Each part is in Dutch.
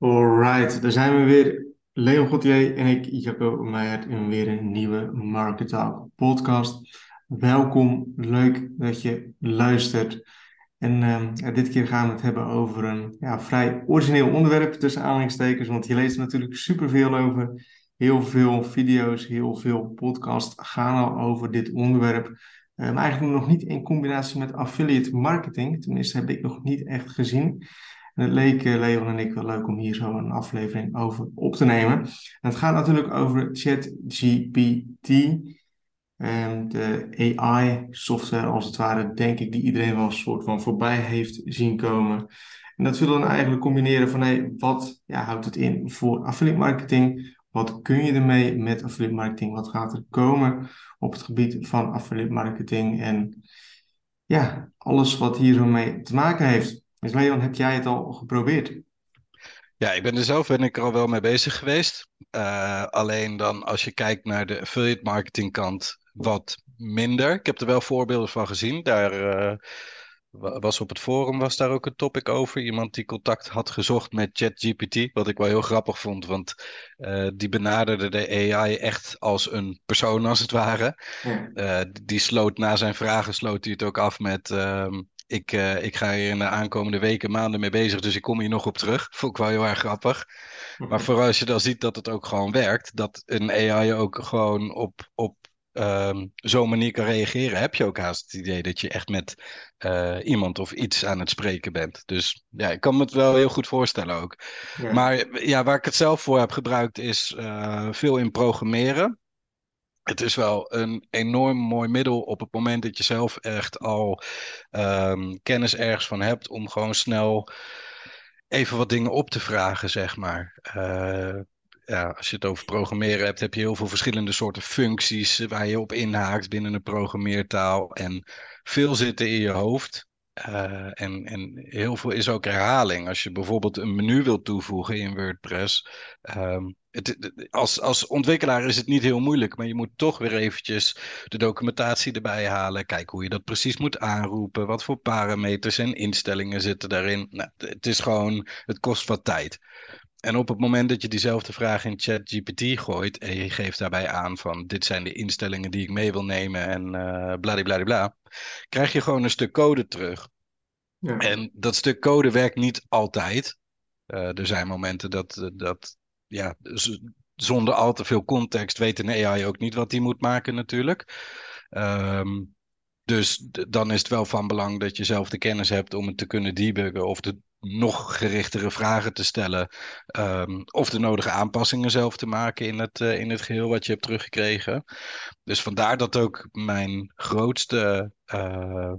Alright, daar zijn we weer. Leon Gauthier en ik, Jacco Meijert, in weer een nieuwe Market Talk podcast. Welkom, leuk dat je luistert. En ehm, dit keer gaan we het hebben over een ja, vrij origineel onderwerp tussen aanhalingstekens, want je leest er natuurlijk superveel over. Heel veel video's, heel veel podcasts gaan al over dit onderwerp. Maar eigenlijk nog niet in combinatie met affiliate marketing. Tenminste, heb ik nog niet echt gezien. Het leek uh, Leon en ik wel leuk om hier zo een aflevering over op te nemen. En het gaat natuurlijk over ChatGPT. De AI-software als het ware, denk ik, die iedereen wel een soort van voorbij heeft zien komen. En dat willen we dan eigenlijk combineren van, hey, wat ja, houdt het in voor affiliate marketing? Wat kun je ermee met affiliate marketing? Wat gaat er komen op het gebied van affiliate marketing? En ja, alles wat hier zo mee te maken heeft. Dus Leon, heb jij het al geprobeerd? Ja, ik ben er zelf ben ik er al wel mee bezig geweest. Uh, alleen dan als je kijkt naar de affiliate marketing kant wat minder. Ik heb er wel voorbeelden van gezien. Daar uh, was op het forum was daar ook een topic over. Iemand die contact had gezocht met ChatGPT. Wat ik wel heel grappig vond. Want uh, die benaderde de AI echt als een persoon als het ware. Ja. die sloot na zijn vragen sloot hij het ook af met... Ehm, ik, uh, ik ga hier in de aankomende weken, maanden mee bezig, dus ik kom hier nog op terug. Vond ik wel heel erg grappig. Maar vooral als je dan ziet dat het ook gewoon werkt, dat een AI ook gewoon op, op um, zo'n manier kan reageren, heb je ook haast het idee dat je echt met uh, iemand of iets aan het spreken bent. Dus ja, ik kan me het wel heel goed voorstellen ook. Ja. Maar ja, waar ik het zelf voor heb gebruikt is uh, veel in programmeren het is wel een enorm mooi middel op het moment dat je zelf echt al um, kennis ergens van hebt om gewoon snel even wat dingen op te vragen, zeg maar. Uh, ja, als je het over programmeren hebt, heb je heel veel verschillende soorten functies waar je op inhaakt binnen een programmeertaal. En veel zitten in je hoofd. Uh, en, en heel veel is ook herhaling. Als je bijvoorbeeld een menu wilt toevoegen in WordPress. Um, het, als, als ontwikkelaar is het niet heel moeilijk, maar je moet toch weer eventjes de documentatie erbij halen. Kijken hoe je dat precies moet aanroepen. Wat voor parameters en instellingen zitten daarin. Nou, het is gewoon, het kost wat tijd. En op het moment dat je diezelfde vraag in ChatGPT gooit en je geeft daarbij aan van dit zijn de instellingen die ik mee wil nemen en uh, bladibladibla, krijg je gewoon een stuk code terug. Ja. En dat stuk code werkt niet altijd. Uh, er zijn momenten dat, dat ja, zonder al te veel context weet een AI ook niet wat hij moet maken natuurlijk. Um, dus dan is het wel van belang dat je zelf de kennis hebt om het te kunnen debuggen of de nog gerichtere vragen te stellen. Um, of de nodige aanpassingen zelf te maken in het, uh, in het geheel wat je hebt teruggekregen. Dus vandaar dat ook mijn grootste uh,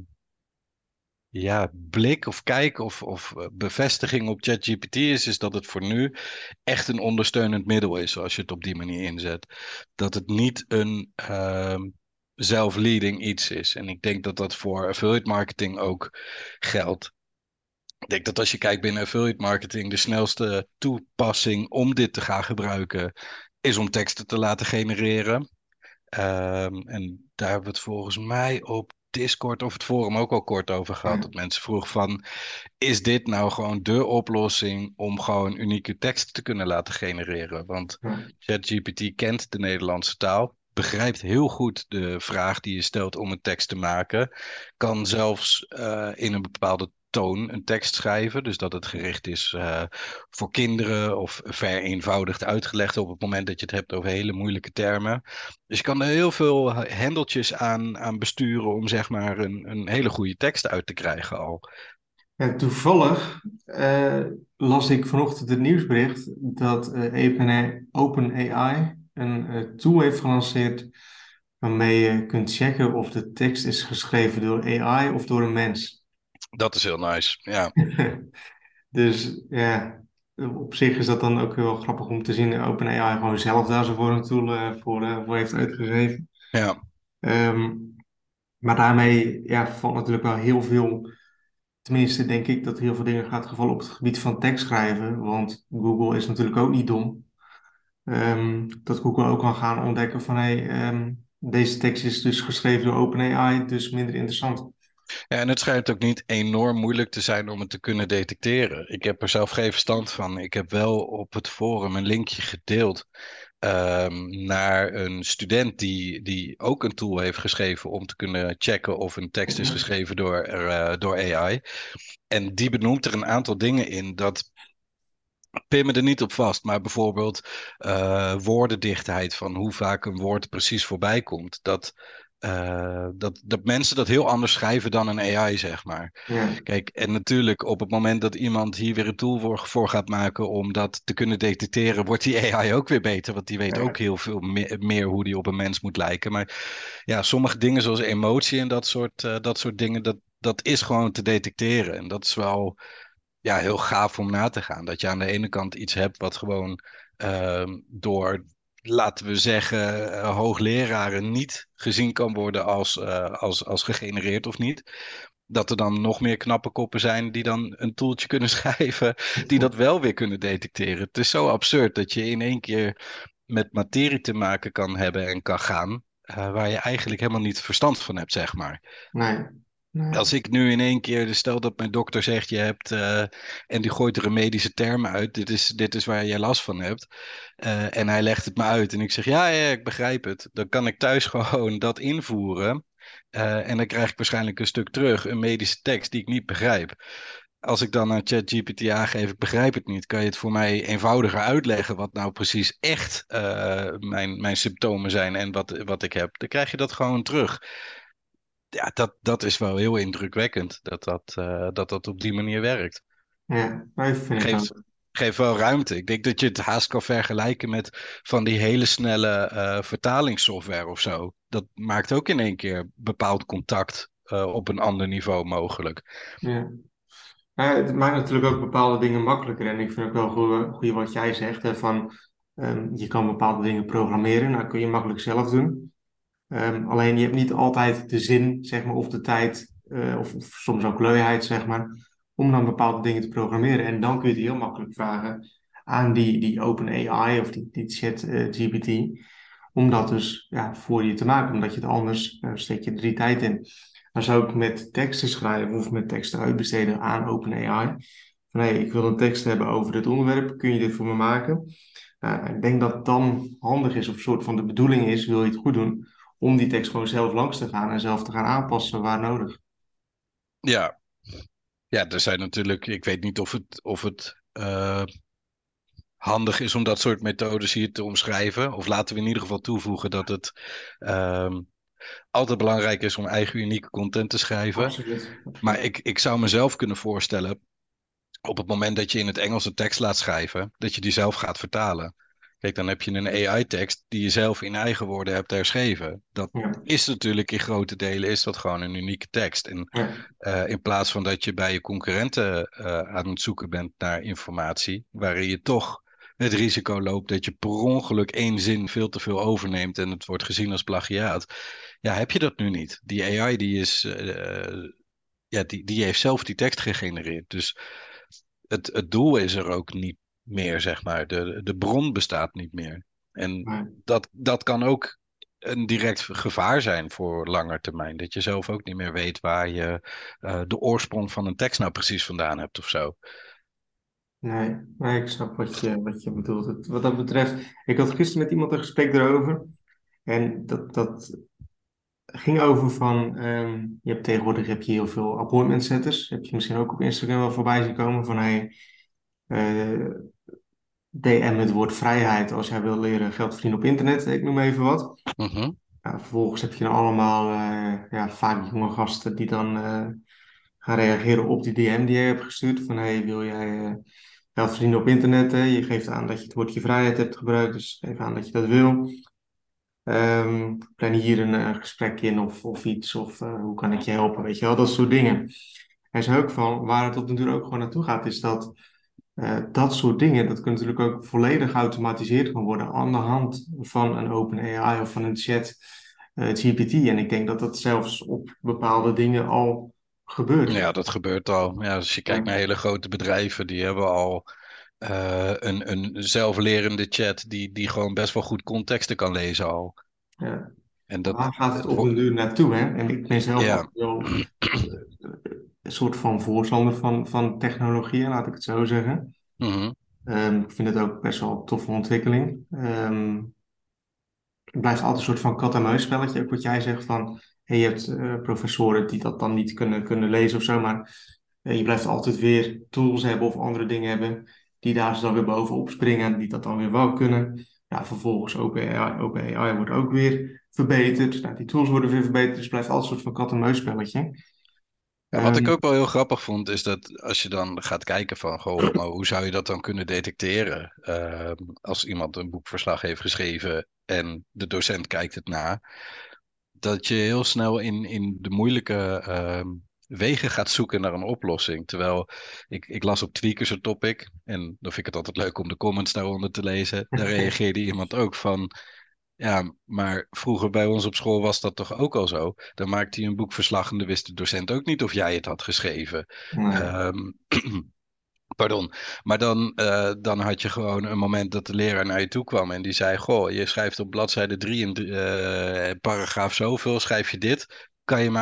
ja, blik of kijk of, of eh, bevestiging op ChatGPT is, is dat het voor nu echt een ondersteunend middel is, als je het op die manier inzet. Dat het niet een zelfleading iets is. En ik denk dat dat voor affiliate marketing ook geldt. Ik denk dat als je kijkt binnen affiliate marketing, de snelste toepassing om dit te gaan gebruiken, is om teksten te laten genereren. Um, en daar hebben we het volgens mij op Discord of het forum ook al kort over gehad. Dat mensen vroegen van, is dit nou gewoon de oplossing om gewoon unieke teksten te kunnen laten genereren? Want ChatGPT kent de Nederlandse taal, begrijpt heel goed de vraag die je stelt om een tekst te maken, kan zelfs uh, in een bepaalde toon een tekst schrijven. Dus dat het gericht is uh, voor kinderen of vereenvoudigd uitgelegd op het moment dat je het hebt over hele moeilijke termen. Dus je kan er heel veel hendeltjes aan, aan besturen om zeg maar een, een hele goede tekst uit te krijgen al. Ja, toevallig uh, las ik vanochtend het nieuwsbericht dat uh, OpenAI een tool heeft gelanceerd waarmee je kunt checken of de tekst is geschreven door AI of door een mens. Dat is heel nice, ja. dus ja, op zich is dat dan ook wel grappig om te zien. OpenAI gewoon zelf daar zo voor een tool uh, voor, uh, voor heeft uitgegeven. Ja. Um, maar daarmee ja, valt natuurlijk wel heel veel. Tenminste, denk ik dat heel veel dingen gaat gevallen op het gebied van tekstschrijven. Want Google is natuurlijk ook niet dom. Um, dat Google ook kan gaan ontdekken van hey, um, deze tekst is dus geschreven door OpenAI, dus minder interessant. Ja, en het schijnt ook niet enorm moeilijk te zijn om het te kunnen detecteren. Ik heb er zelf geen verstand van. Ik heb wel op het forum een linkje gedeeld um, naar een student die, die ook een tool heeft geschreven om te kunnen checken of een tekst is geschreven door, uh, door AI. En die benoemt er een aantal dingen in dat pin me er niet op vast, maar bijvoorbeeld uh, woordendichtheid van hoe vaak een woord precies voorbij komt. Dat, uh, dat, dat mensen dat heel anders schrijven dan een AI, zeg maar. Ja. Kijk, en natuurlijk op het moment dat iemand hier weer een tool voor, voor gaat maken om dat te kunnen detecteren, wordt die AI ook weer beter, want die weet ook heel veel meer, meer, hoe die op een mens moet lijken. Maar ja, sommige dingen zoals emotie en dat soort, uh, dat soort dingen, dat, dat is gewoon te detecteren. En dat is wel ja, heel gaaf om na te gaan. Dat je aan de ene kant iets hebt wat gewoon uh, door laten we zeggen, uh, hoogleraren niet gezien kan worden als, uh, als, als gegenereerd of niet. Dat er dan nog meer knappe koppen zijn die dan een toeltje kunnen schrijven, die dat wel weer kunnen detecteren. Het is zo absurd dat je in één keer met materie te maken kan hebben en kan gaan, uh, waar je eigenlijk helemaal niet verstand van hebt, zeg maar. Nee. Als ik nu in één keer, stel dat mijn dokter zegt je hebt, uh, en die gooit er een medische term uit, dit is, dit is waar jij last van hebt, uh, en hij legt het me uit en ik zeg ja, ja, ik begrijp het, dan kan ik thuis gewoon dat invoeren uh, en dan krijg ik waarschijnlijk een stuk terug, een medische tekst die ik niet begrijp. Als ik dan aan ChatGPT aangeef, ik begrijp het niet, kan je het voor mij eenvoudiger uitleggen wat nou precies echt mijn, mijn symptomen zijn en wat, wat ik heb. Dan krijg je dat gewoon terug ja, dat, dat is wel heel indrukwekkend dat dat, uh, dat, dat op die manier werkt. Ja, vind geeft, geeft wel ruimte. Ik denk dat je het haast kan vergelijken met van die hele snelle uh, vertalingssoftware of zo. Dat maakt ook in één keer bepaald contact uh, op een ander niveau mogelijk. Ja. ja. het maakt natuurlijk ook bepaalde dingen makkelijker. En ik vind ook wel goed, goed wat jij zegt. Hè, van, um, je kan bepaalde dingen programmeren. Nou kun je makkelijk zelf doen. Um, alleen je hebt niet altijd de zin, zeg maar, of de tijd, uh, of, of, soms ook luiheid, zeg maar, om dan bepaalde dingen te programmeren. En dan kun je het heel makkelijk vragen aan die, die open AI of die, die chat eh, GPT, om dat dus ja, voor je te maken, omdat je het anders, uh, steek je drie tijd in. Maar zou ik met teksten schrijven of met teksten uitbesteden aan open AI, van hey, ik wil een tekst hebben over dit onderwerp, kun je dit voor me maken? ik denk dat het dan handig is, of een soort van de bedoeling is, wil je het goed doen, om die tekst gewoon zelf langs te gaan en zelf te gaan aanpassen waar nodig. Ja, ja er zijn natuurlijk, ik weet niet of het, of het uh, handig is om dat soort methodes hier te omschrijven. Of laten we in ieder geval toevoegen dat het uh, altijd belangrijk is om eigen unieke content te schrijven. Absoluut. Maar ik, ik zou mezelf kunnen voorstellen, op het moment dat je in het Engels een tekst laat schrijven, dat je die zelf gaat vertalen. Kijk, dan heb je een AI-tekst die je zelf in eigen woorden hebt herschreven. Dat is natuurlijk in grote delen is dat gewoon een unieke tekst. En uh, in plaats van dat je bij je concurrenten uh, aan het zoeken bent naar informatie, waarin je toch het risico loopt dat je per ongeluk één zin veel te veel overneemt en het wordt gezien als plagiaat. Ja, heb je dat nu niet? Die AI die is, uh, ja, die, die heeft zelf die tekst gegenereerd. Dus het, het doel is er ook niet meer, zeg maar. De, de bron bestaat niet meer. En dat, dat kan ook een direct gevaar zijn voor langer termijn. Dat je zelf ook niet meer weet waar je uh, de oorsprong van een tekst nou precies vandaan hebt of zo. Nee, nee ik snap wat je, wat je bedoelt. Wat dat betreft, ik had gisteren met iemand een gesprek erover. En dat, dat ging over van, um, je hebt tegenwoordig heb je heel veel appointment setters. Heb je misschien ook op Instagram wel voorbij zien komen van, hey, DM het woord vrijheid als jij wil leren geld verdienen op internet, ik noem even wat. Uh vervolgens heb je dan allemaal uh, ja, vaak jonge gasten die dan uh, gaan reageren op die DM die je hebt gestuurd. Van hey, wil jij geld verdienen op internet? Hè? Je geeft aan dat je het woordje vrijheid hebt gebruikt, dus geef aan dat je dat wil. Um, plan hier een, een gesprek in of, of iets, of hoe kan ik je helpen, weet je wel, dat soort dingen. Hij zei ook van, waar het op de duur ook gewoon naartoe gaat, is dat uh, dat soort dingen, dat kan natuurlijk ook volledig geautomatiseerd gaan worden aan de hand van een open AI of van een chat uh, GPT. En ik denk dat dat zelfs op bepaalde dingen al gebeurt. Ja, dat gebeurt al. Ja, als je kijkt naar hele grote bedrijven, die hebben al uh, een, een zelflerende chat die, die gewoon best wel goed contexten kan lezen al. Ja. En dat, Waar gaat het op een duur naartoe? Hè? En ik ben zelf Ja. wel eh, soort van voorstander van, van technologie, laat ik het zo zeggen. Mhm. Ehm, ik vind het ook best wel een toffe ontwikkeling. Ehm, het blijft altijd een soort van kat-en-muis spelletje. Ook wat jij zegt van, hey, je hebt eh, professoren die dat dan niet kunnen, kunnen lezen of zo, maar eh, je blijft altijd weer tools hebben of andere dingen hebben die daar dan weer bovenop springen, die dat dan weer wel kunnen. Ja, vervolgens OpenAI, OpenAI wordt ook weer verbeterd. Nou, die tools worden weer verbeterd, dus het blijft altijd een soort van kat-en-muis spelletje. Ja, wat ik Ehm, ook wel heel grappig vond, is dat als je dan gaat kijken van, goh, maar hoe zou je dat dan kunnen detecteren? Ehm, als iemand een boekverslag heeft geschreven en de docent kijkt het na, dat je heel snel in, in de moeilijke ehm, wegen gaat zoeken naar een oplossing. Terwijl ik, ik las op Tweakers een topic en dan vind ik het altijd leuk om de comments daaronder te lezen. Daar reageerde iemand ook van, ja, maar vroeger bij ons op school was dat toch ook al zo? Dan maakte hij een boekverslag en dan wist de docent ook niet of jij het had geschreven. nee. Ehm, pardon. Maar dan, eh, dan had je gewoon een moment dat de leraar naar je toe kwam en die zei: Goh, je schrijft op bladzijde 3 in eh, paragraaf zoveel, schrijf je dit. Kan je me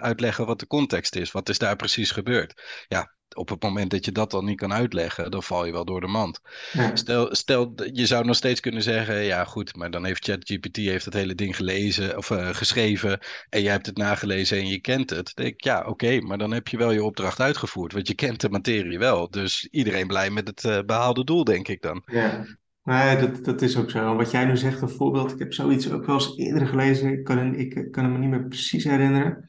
uitleggen wat de context is? Wat is daar precies gebeurd? Ja, op het moment dat je dat dan niet kan uitleggen, dan val je wel door de mand. Ja. Stel, stel, je zou nog steeds kunnen zeggen, ja goed, maar dan heeft ChatGPT heeft het hele ding gelezen of eh, geschreven en jij hebt het nagelezen en je kent het. Dan denk ik, ja oké, maar dan heb je wel je opdracht uitgevoerd, want je kent de materie wel. Dus iedereen blij met het eh, behaalde doel, denk ik dan. Ja, nee, dat, dat is ook zo. Wat jij nu zegt, een voorbeeld, ik heb zoiets ook wel eens eerder gelezen. Ik kan, ik kan het me niet meer precies herinneren.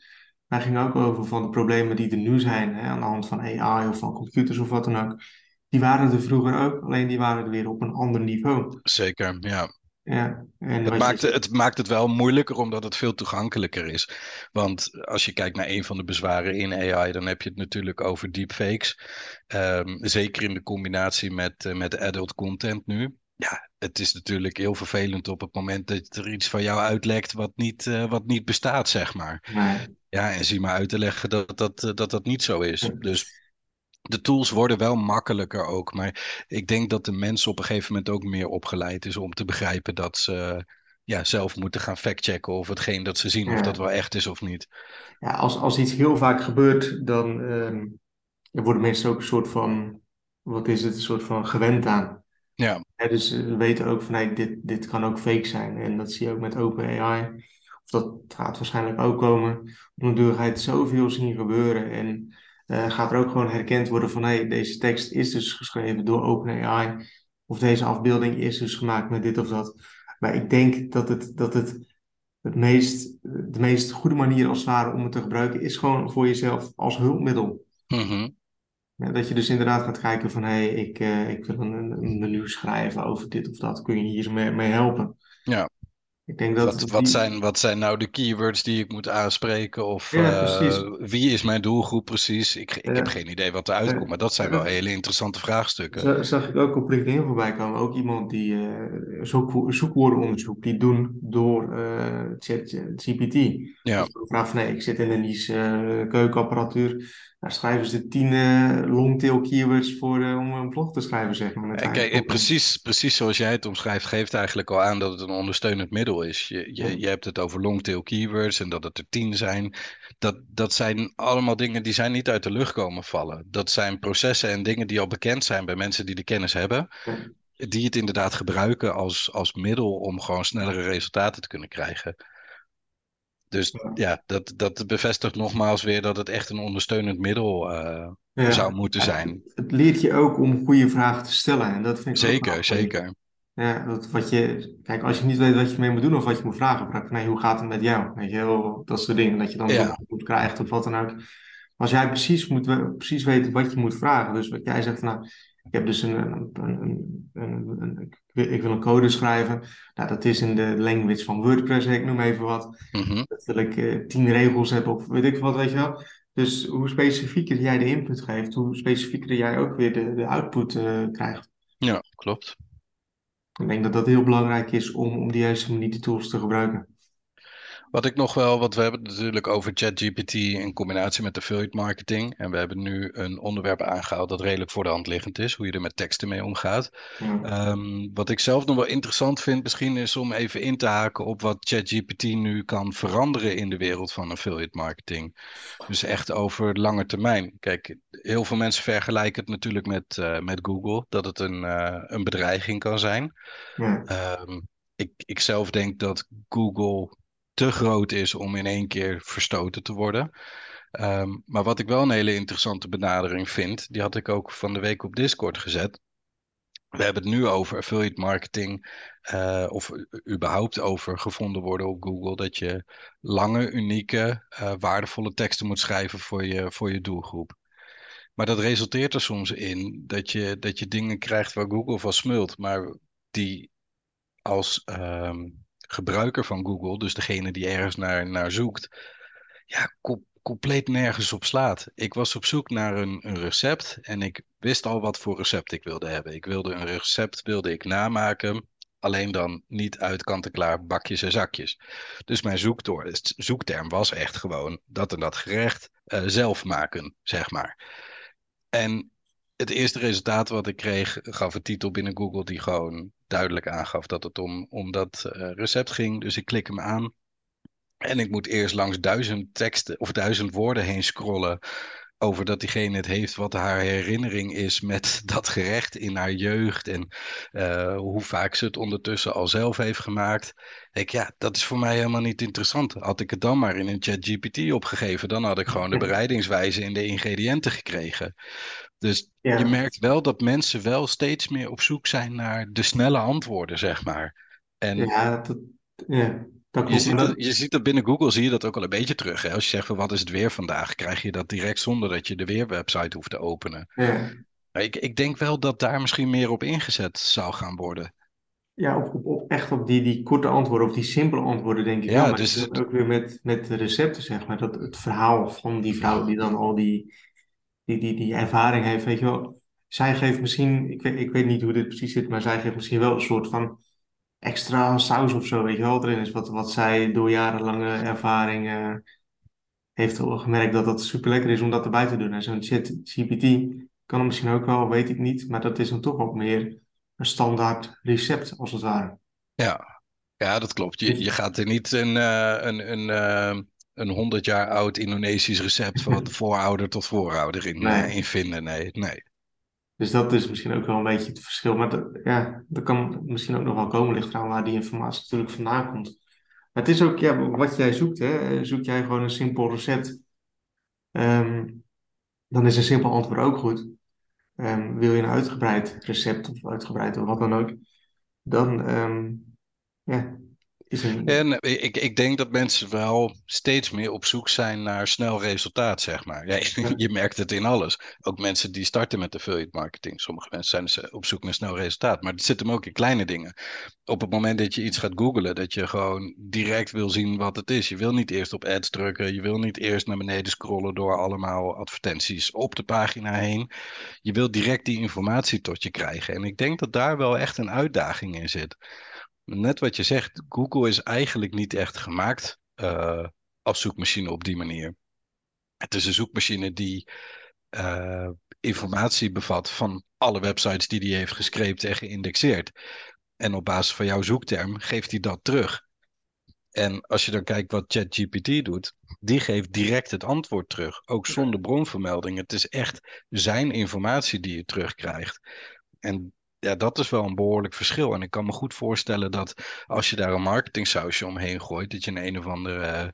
Daar ging ook over van de problemen die er nu zijn, hè, aan de hand van AI of van computers of wat dan ook. Die waren er vroeger ook, alleen die waren er weer op een ander niveau. Zeker, ja. Ja, en Het maakt, je, het maakt het wel moeilijker omdat het veel toegankelijker is. Want als je kijkt naar een van de bezwaren in AI, dan heb je het natuurlijk over deepfakes. Ehm, zeker in de combinatie met, eh, met adult content nu. Ja, het is natuurlijk heel vervelend op het moment dat er iets van jou uitlekt wat niet, eh, wat niet bestaat, zeg maar. nee, Ja, en zie maar uit te leggen dat dat, eh, dat, dat niet zo is. Dus de tools worden wel makkelijker ook. Maar ik denk dat de mens op een gegeven moment ook meer opgeleid is om te begrijpen dat ze ja, zelf moeten gaan factchecken of hetgeen dat ze zien, of dat wel echt is of niet. Ja, als, als iets heel vaak gebeurt, dan ehm, dan worden mensen ook een soort van, wat is het, een soort van gewend aan. Ja, Ja, dus we weten ook van hey, dit, dit kan ook fake zijn. En dat zie je ook met OpenAI. Of dat gaat waarschijnlijk ook komen. Op een duur ga je het zoveel zien gebeuren. En eh, gaat er ook gewoon herkend worden van hey, deze tekst is dus geschreven door OpenAI. Of deze afbeelding is dus gemaakt met dit of dat. Maar ik denk dat het, dat het, het meest, de meest goede manier als het ware om het te gebruiken is gewoon voor jezelf als hulpmiddel. mhm. Ja, dat je dus inderdaad gaat kijken van, hé, hey, ik, eh, ik wil een, een menu schrijven over dit of dat. Kun je hier mee, mee helpen? ja. Ik denk dat Wat, wat, die... zijn, wat zijn nou de keywords die ik moet aanspreken? Of Ja, eh, wie is mijn doelgroep precies? Ik, ik heb geen idee wat eruit komt, maar dat zijn wel hele interessante vraagstukken. Zag ik ook op LinkedIn voorbij komen. Ook iemand die zoek, zoekwoordenonderzoek die doen door eh ChatGPT. Ja, Dat je vraagt van nee, ik zit in een niche eh, keukenapparatuur. Daar schrijven ze tien eh longtail keywords voor eh, om een blog te schrijven, zeg maar. En eigen kijk, en content. precies, precies zoals jij het omschrijft, geeft eigenlijk al aan dat het een ondersteunend middel is. Je, Ja, je, je hebt het over longtail keywords en dat het er tien zijn. Dat, dat zijn allemaal dingen die zijn niet uit de lucht komen vallen. Dat zijn processen en dingen die al bekend zijn bij mensen die de kennis hebben. ja, Die het inderdaad gebruiken als, als middel om gewoon snellere resultaten te kunnen krijgen. Dus ja. dat, dat bevestigt nogmaals weer dat het echt een ondersteunend middel eh, Ja. zou moeten zijn. Het leert je ook om goede vragen te stellen. En dat vind ik Zeker, goed. zeker. Ja, dat wat je, kijk, als je niet weet wat je mee moet doen of wat je moet vragen, vraag ik, nee, hoe gaat het met jou? Weet je dat soort dingen, dat je dan Ja, een antwoord krijgt of wat dan ook. Als jij precies moet, precies weet wat je moet vragen, dus wat jij zegt, nou, ik heb dus een, een, een, een, ik wil een code schrijven. Nou, dat is in de language van WordPress, ik noem even wat. mhm. Dat wil ik eh, tien regels hebben of weet ik wat, weet je wel. Dus hoe specifieker jij de input geeft, hoe specifieker jij ook weer de, de output eh, krijgt. Ja, klopt. Ik denk dat dat heel belangrijk is om, om de juiste manier die tools te gebruiken. Wat ik nog wel, wat we hebben het natuurlijk over ChatGPT in combinatie met affiliate marketing. En we hebben nu een onderwerp aangehaald dat redelijk voor de hand liggend is, hoe je er met teksten mee omgaat. Ja. Ehm, wat ik zelf nog wel interessant vind, misschien is om even in te haken op wat ChatGPT nu kan veranderen in de wereld van affiliate marketing. Dus echt over lange termijn. Kijk, heel veel mensen vergelijken het natuurlijk met, eh, met Google, dat het een, eh, een bedreiging kan zijn. Ja. Ehm, ik, ik zelf denk dat Google te groot is om in één keer verstoten te worden. Ehm, maar wat ik wel een hele interessante benadering vind, die had ik ook van de week op Discord gezet. We hebben het nu over affiliate marketing, eh, of überhaupt over gevonden worden op Google, dat je lange, unieke, eh, waardevolle teksten moet schrijven voor je, voor je doelgroep. Maar dat resulteert er soms in dat je, dat je dingen krijgt waar Google van smult, maar die als ehm, gebruiker van Google, dus degene die ergens naar, naar zoekt, ja, com- compleet nergens op slaat. Ik was op zoek naar een, recept en ik wist al wat voor recept ik wilde hebben. Ik wilde een recept wilde ik namaken, alleen dan niet uit kant-en-klaar bakjes en zakjes. Dus mijn zoekterm was echt gewoon dat en dat gerecht eh, zelf maken, zeg maar. En het eerste resultaat wat ik kreeg, gaf een titel binnen Google die gewoon duidelijk aangaf dat het om, om dat eh, recept ging. Dus ik klik hem aan. En ik moet eerst langs duizend teksten of duizend woorden heen scrollen. Over dat diegene het heeft, wat haar herinnering is met dat gerecht in haar jeugd. En eh, hoe vaak ze het ondertussen al zelf heeft gemaakt. Ik ja, dat is voor mij helemaal niet interessant. Had ik het dan maar in een ChatGPT opgegeven, dan had ik gewoon de bereidingswijze en de ingrediënten gekregen. Dus Ja. je merkt wel dat mensen wel steeds meer op zoek zijn naar de snelle antwoorden, zeg maar. En Ja, dat, ja, dat je ziet, dat, je ziet dat binnen Google zie je dat ook al een beetje terug. Hè? Als je zegt van wat is het weer vandaag, krijg je dat direct zonder dat je de weerwebsite hoeft te openen. ja, ik, ik denk wel dat daar misschien meer op ingezet zou gaan worden. ja op, op, op, echt op die, die korte antwoorden, of die simpele antwoorden, denk ik wel. Ja, Maar dus het- ook weer met, met de recepten, zeg maar. Dat het verhaal van die vrouw die dan al die, die, die, die ervaring heeft, weet je wel. Zij geeft misschien, ik weet, ik weet niet hoe dit precies zit, maar zij geeft misschien wel een soort van extra saus of zo, weet je wel, wat erin is. Wat, wat zij door jarenlange ervaring heeft gemerkt dat dat super lekker is om dat erbij te doen. En zo'n chat GPT kan het misschien ook wel, weet ik niet, maar dat is dan toch ook meer een standaard recept, als het ware. Ja, ja dat klopt. Je, je gaat er niet een, eh, een, een, eh, een 100 jaar oud Indonesisch recept van voorouder tot voorouder in, Nee. eh, in vinden. Nee, nee. Dus dat is misschien ook wel een beetje het verschil. Maar dat, ja, dat kan misschien ook nog wel komen, ligt eraan waar die informatie natuurlijk vandaan komt. Maar het is ook, ja, wat jij zoekt, hè. Zoek jij gewoon een simpel recept, ehm, dan is een simpel antwoord ook goed. Ehm, wil je een uitgebreid recept of uitgebreid of wat dan ook, dan ehm, ja, is een... En ik, ik denk dat mensen wel steeds meer op zoek zijn naar snel resultaat, zeg maar. Ja, je merkt het in alles. Ook mensen die starten met affiliate marketing. Sommige mensen zijn op zoek naar snel resultaat. Maar het zit hem ook in kleine dingen. Op het moment dat je iets gaat googlen, dat je gewoon direct wil zien wat het is. Je wil niet eerst op ads drukken. Je wil niet eerst naar beneden scrollen door allemaal advertenties op de pagina heen. Je wil direct die informatie tot je krijgen. En ik denk dat daar wel echt een uitdaging in zit. Net wat je zegt, Google is eigenlijk niet echt gemaakt uh, als zoekmachine op die manier. Het is een zoekmachine die uh, informatie bevat van alle websites die hij heeft gescreept en geïndexeerd. En op basis van jouw zoekterm geeft hij dat terug. En als je dan kijkt wat ChatGPT doet, die geeft direct het antwoord terug. Ook zonder bronvermelding. Het is echt zijn informatie die je terugkrijgt. En ja, dat is wel een behoorlijk verschil. En ik kan me goed voorstellen dat als je daar een marketingsausje omheen gooit, dat je een een of andere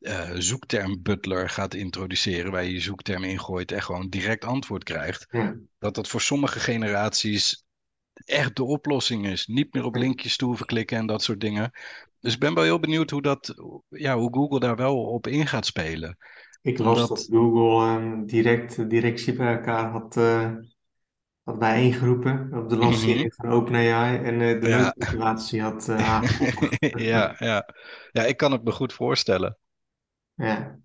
uh, zoekterm butler gaat introduceren, waar je je zoekterm ingooit en gewoon direct antwoord krijgt. Ja. Dat dat voor sommige generaties echt de oplossing is. Niet meer op linkjes toe hoeven klikken en dat soort dingen. Dus ik ben wel heel benieuwd hoe, dat, ja, hoe Google daar wel op in gaat spelen. Ik las dat Google um, direct directie bij elkaar had, uh, had bijeengeroepen op de lancering mm -hmm. van OpenAI en uh, de ja. situatie had uh, ja, ja. ja, ik kan het me goed voorstellen. Ja.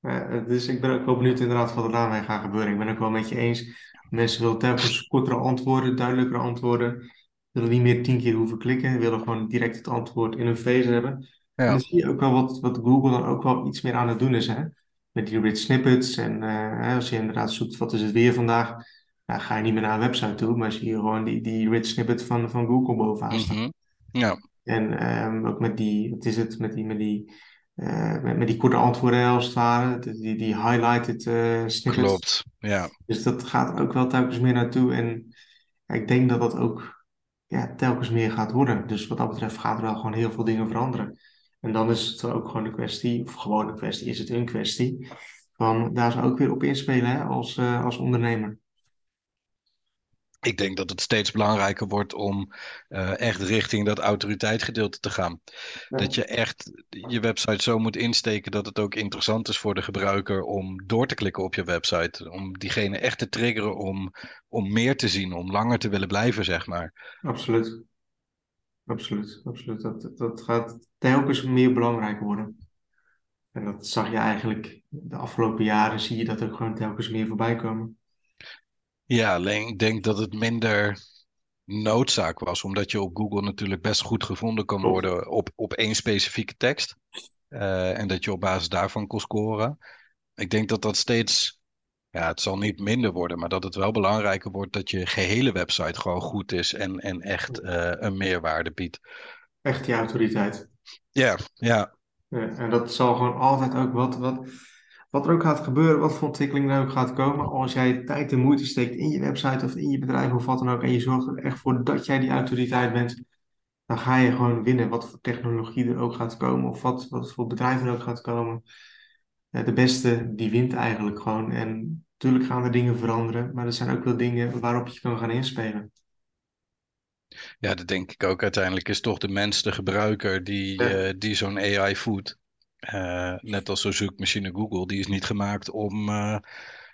ja, dus ik ben ook wel benieuwd inderdaad wat er daarmee gaat gebeuren. Ik ben ook wel met je eens. Mensen willen telkens kortere antwoorden, duidelijkere antwoorden. Willen niet meer tien keer hoeven klikken. Willen gewoon direct het antwoord in hun face hebben. En dan zie je ook wel wat, wat Google dan ook wel iets meer aan het doen is, hè? Met die rich snippets. En uh, als je inderdaad zoekt wat is het weer vandaag, nou, ga je niet meer naar een website toe, maar zie je gewoon die, die rich snippet van, van Google bovenaan staan. Mhm. Ja. En um, ook met die, wat is het, met die, met die, uh, met, met, die korte antwoorden als het ware, die, die highlighted uh, snippets. Klopt, ja. Dus dat gaat ook wel telkens meer naartoe. En ja, ik denk dat dat ook ja, telkens meer gaat worden. Dus wat dat betreft gaat er wel gewoon heel veel dingen veranderen. En dan is het ook gewoon een kwestie, of gewoon een kwestie, is het een kwestie, van daar zou ook weer op inspelen hè, als, uh, als ondernemer. Ik denk dat het steeds belangrijker wordt om uh, echt richting dat autoriteitsgedeelte te gaan. Ja. Dat je echt je website zo moet insteken dat het ook interessant is voor de gebruiker om door te klikken op je website. Om diegene echt te triggeren om, om meer te zien, om langer te willen blijven, zeg maar. Absoluut. Absoluut, absoluut. Dat, dat gaat telkens meer belangrijk worden. En dat zag je eigenlijk de afgelopen jaren, zie je dat ook gewoon telkens meer voorbij komen. Ja, alleen ik denk dat het minder noodzaak was, omdat je op Google natuurlijk best goed gevonden kan worden op, op één specifieke tekst. Uh, en dat je op basis daarvan kon scoren. Ik denk dat dat steeds, ja, het zal niet minder worden, maar dat het wel belangrijker wordt dat je gehele website gewoon goed is en, en echt uh, een meerwaarde biedt. Echt die autoriteit. Ja, ja. ja. En dat zal gewoon altijd ook wat, wat wat er ook gaat gebeuren, wat voor ontwikkeling er ook gaat komen, als jij tijd en moeite steekt in je website of in je bedrijf of wat dan ook, en je zorgt er echt voor dat jij die autoriteit bent, dan ga je gewoon winnen. Wat voor technologie er ook gaat komen, of wat, wat voor bedrijf er ook gaat komen. De beste, die wint eigenlijk gewoon. En natuurlijk gaan er dingen veranderen, maar er zijn ook wel dingen waarop je kan gaan inspelen. Ja, dat denk ik ook. Uiteindelijk is toch de mens, de gebruiker, die, ja. uh, die zo'n AI voedt. Uh, net als zo'n zoekmachine Google, die is niet gemaakt om uh,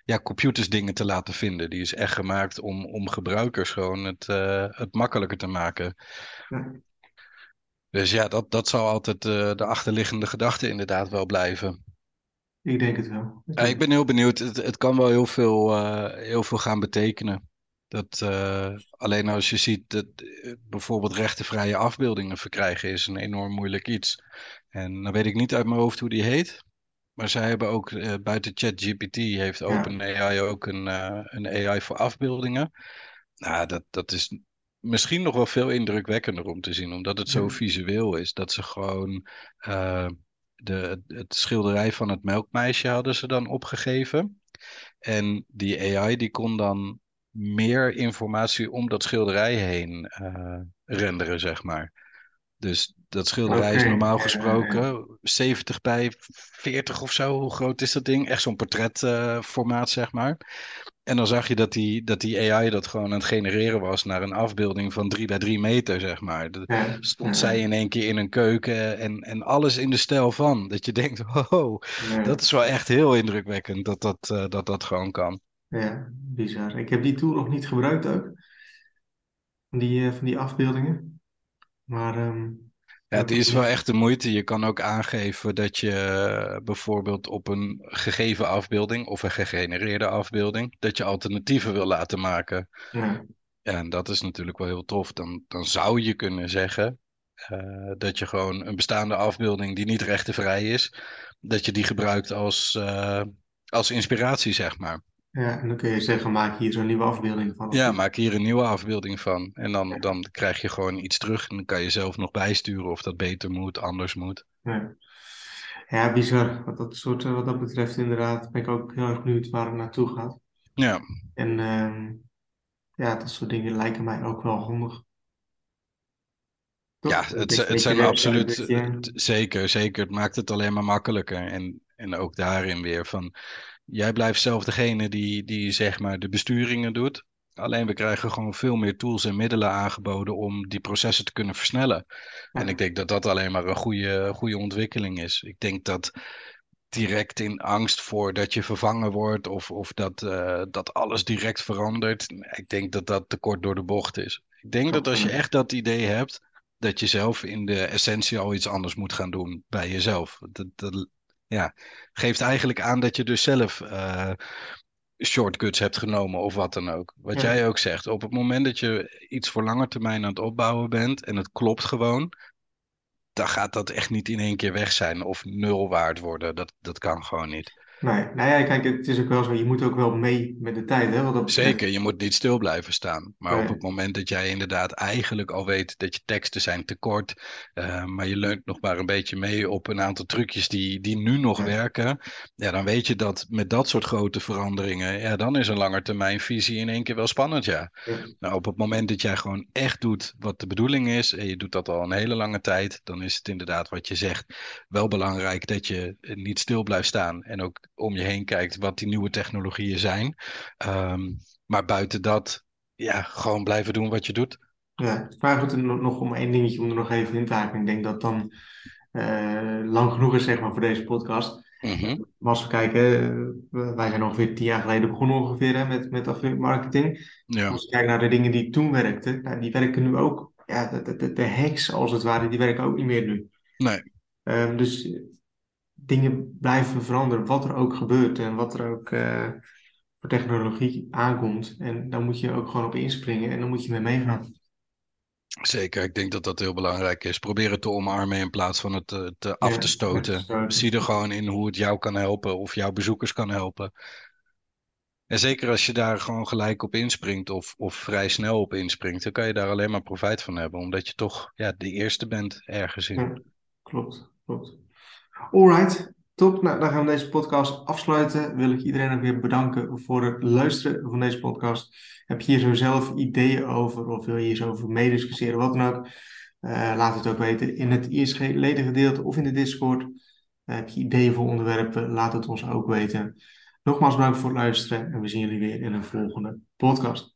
ja, computers dingen te laten vinden. Die is echt gemaakt om, om gebruikers gewoon het, uh, het makkelijker te maken. Ja. Dus ja, dat, dat zal altijd de achterliggende gedachte inderdaad wel blijven. Ik denk het wel. Ik, ik ben heel benieuwd. Het, het kan wel heel veel, heel veel gaan betekenen. Dat, alleen als je ziet dat bijvoorbeeld rechtenvrije afbeeldingen verkrijgen is een enorm moeilijk iets. En dan weet ik niet uit mijn hoofd hoe die heet. Maar zij hebben ook uh, buiten ChatGPT heeft OpenAI ja. ook een, uh, een AI voor afbeeldingen. Nou, dat, dat is misschien nog wel veel indrukwekkender om te zien, omdat het zo ja. visueel is. Dat ze gewoon uh, de, het schilderij van het melkmeisje hadden ze dan opgegeven. En die AI die kon dan meer informatie om dat schilderij heen renderen, zeg maar. Dus dat schilderij okay. is normaal gesproken uh, 70 bij 40 of zo. Hoe groot is dat ding? Echt zo'n portretformaat, zeg maar. En dan zag je dat die, dat die AI dat gewoon aan het genereren was naar een afbeelding van 3 bij 3 meter, zeg maar. Dat stond zij in één keer in een keuken en, en alles in de stijl van. Dat je denkt, oh, ja. dat is wel echt heel indrukwekkend dat dat, uh, dat dat gewoon kan. Ja, bizar. Ik heb die tool nog niet gebruikt ook. Die, van die afbeeldingen. Maar, um, ja, het is wel echt de moeite. Je kan ook aangeven dat je bijvoorbeeld op een gegeven afbeelding of een gegenereerde afbeelding, dat je alternatieven wil laten maken. Ja. ja en dat is natuurlijk wel heel tof. Dan, dan zou je kunnen zeggen uh, dat je gewoon een bestaande afbeelding die niet rechtenvrij is, dat je die gebruikt als, uh, als inspiratie, zeg maar. Ja, en dan kun je zeggen, maak hier zo'n nieuwe afbeelding van. Ja, maak hier een nieuwe afbeelding van. En dan, ja. dan krijg je gewoon iets terug en dan kan je zelf nog bijsturen of dat beter moet, anders moet. Ja, ja bizar. Wat dat, soort, wat dat betreft inderdaad ben ik ook heel erg benieuwd waar het naartoe gaat. Ja. En uh, ja, dat soort dingen lijken mij ook wel handig. Toch? Ja, het, het, het zijn absoluut, zeker, zeker. Het maakt het alleen maar makkelijker. En, en ook daarin weer van jij blijft zelf degene die, die zeg maar de besturingen doet. Alleen we krijgen gewoon veel meer tools en middelen aangeboden om die processen te kunnen versnellen. Ja. En ik denk dat dat alleen maar een goede, goede ontwikkeling is. Ik denk dat direct in angst voor dat je vervangen wordt of, of dat, uh, dat alles direct verandert. Ik denk dat dat te kort door de bocht is. Ik denk dat als je echt dat idee hebt, dat je zelf in de essentie al iets anders moet gaan doen bij jezelf. Dat, dat, ja, geeft eigenlijk aan dat je dus zelf uh, shortcuts hebt genomen of wat dan ook. Wat ja. jij ook zegt, op het moment dat je iets voor lange termijn aan het opbouwen bent en het klopt gewoon, dan gaat dat echt niet in één keer weg zijn of nul waard worden. Dat, dat kan gewoon niet. Nee, nou ja, kijk, het is ook wel zo, je moet ook wel mee met de tijd, hè? Wat dat betreft. Zeker, je moet niet stil blijven staan. Maar Nee. op het moment dat jij inderdaad eigenlijk al weet dat je teksten zijn te kort, eh, maar je leunt nog maar een beetje mee op een aantal trucjes die, die nu nog werken, ja, dan weet je dat met dat soort grote veranderingen, ja, dan is een langetermijnvisie in één keer wel spannend, ja. Nou, op het moment dat jij gewoon echt doet wat de bedoeling is, en je doet dat al een hele lange tijd, dan is het inderdaad wat je zegt wel belangrijk dat je niet stil blijft staan en ook om je heen kijkt wat die nieuwe technologieën zijn. Ehm, maar buiten dat, ja, gewoon blijven doen wat je doet. Ja, maar goed, en nog nog om één dingetje om er nog even in te haken. Ik denk dat dan eh, lang genoeg is, zeg maar, voor deze podcast. Mhm. Maar als we kijken, eh, wij zijn ongeveer tien jaar geleden begonnen ongeveer hè, met, met affiliate marketing. Ja, Als je kijkt naar de dingen die toen werkten, nou, die werken nu ook. Ja, de, de, de, hacks als het ware, die werken ook niet meer nu. nee, Ehm, dus dingen blijven veranderen, wat er ook gebeurt en wat er ook eh, voor technologie aankomt. En daar moet je ook gewoon op inspringen en dan moet je mee meegaan. zeker. Ik denk dat dat heel belangrijk is. Probeer het te omarmen in plaats van het te, te af te stoten. Zie er gewoon in hoe het jou kan helpen of jouw bezoekers kan helpen. En zeker als je daar gewoon gelijk op inspringt of, of vrij snel op inspringt, dan kan je daar alleen maar profijt van hebben, omdat je toch ja, de eerste bent ergens in. Ja, klopt, klopt. Alright, top. Nou, dan gaan we deze podcast afsluiten. Wil ik iedereen ook weer bedanken voor het luisteren van deze podcast. Heb je hier zo zelf ideeën over of wil je hier zo over meediscussiëren, wat dan ook? Eh, laat het ook weten in het ISG-ledengedeelte of in de Discord. Eh, heb je ideeën voor onderwerpen? Laat het ons ook weten. Nogmaals bedankt voor het luisteren en we zien jullie weer in een volgende podcast.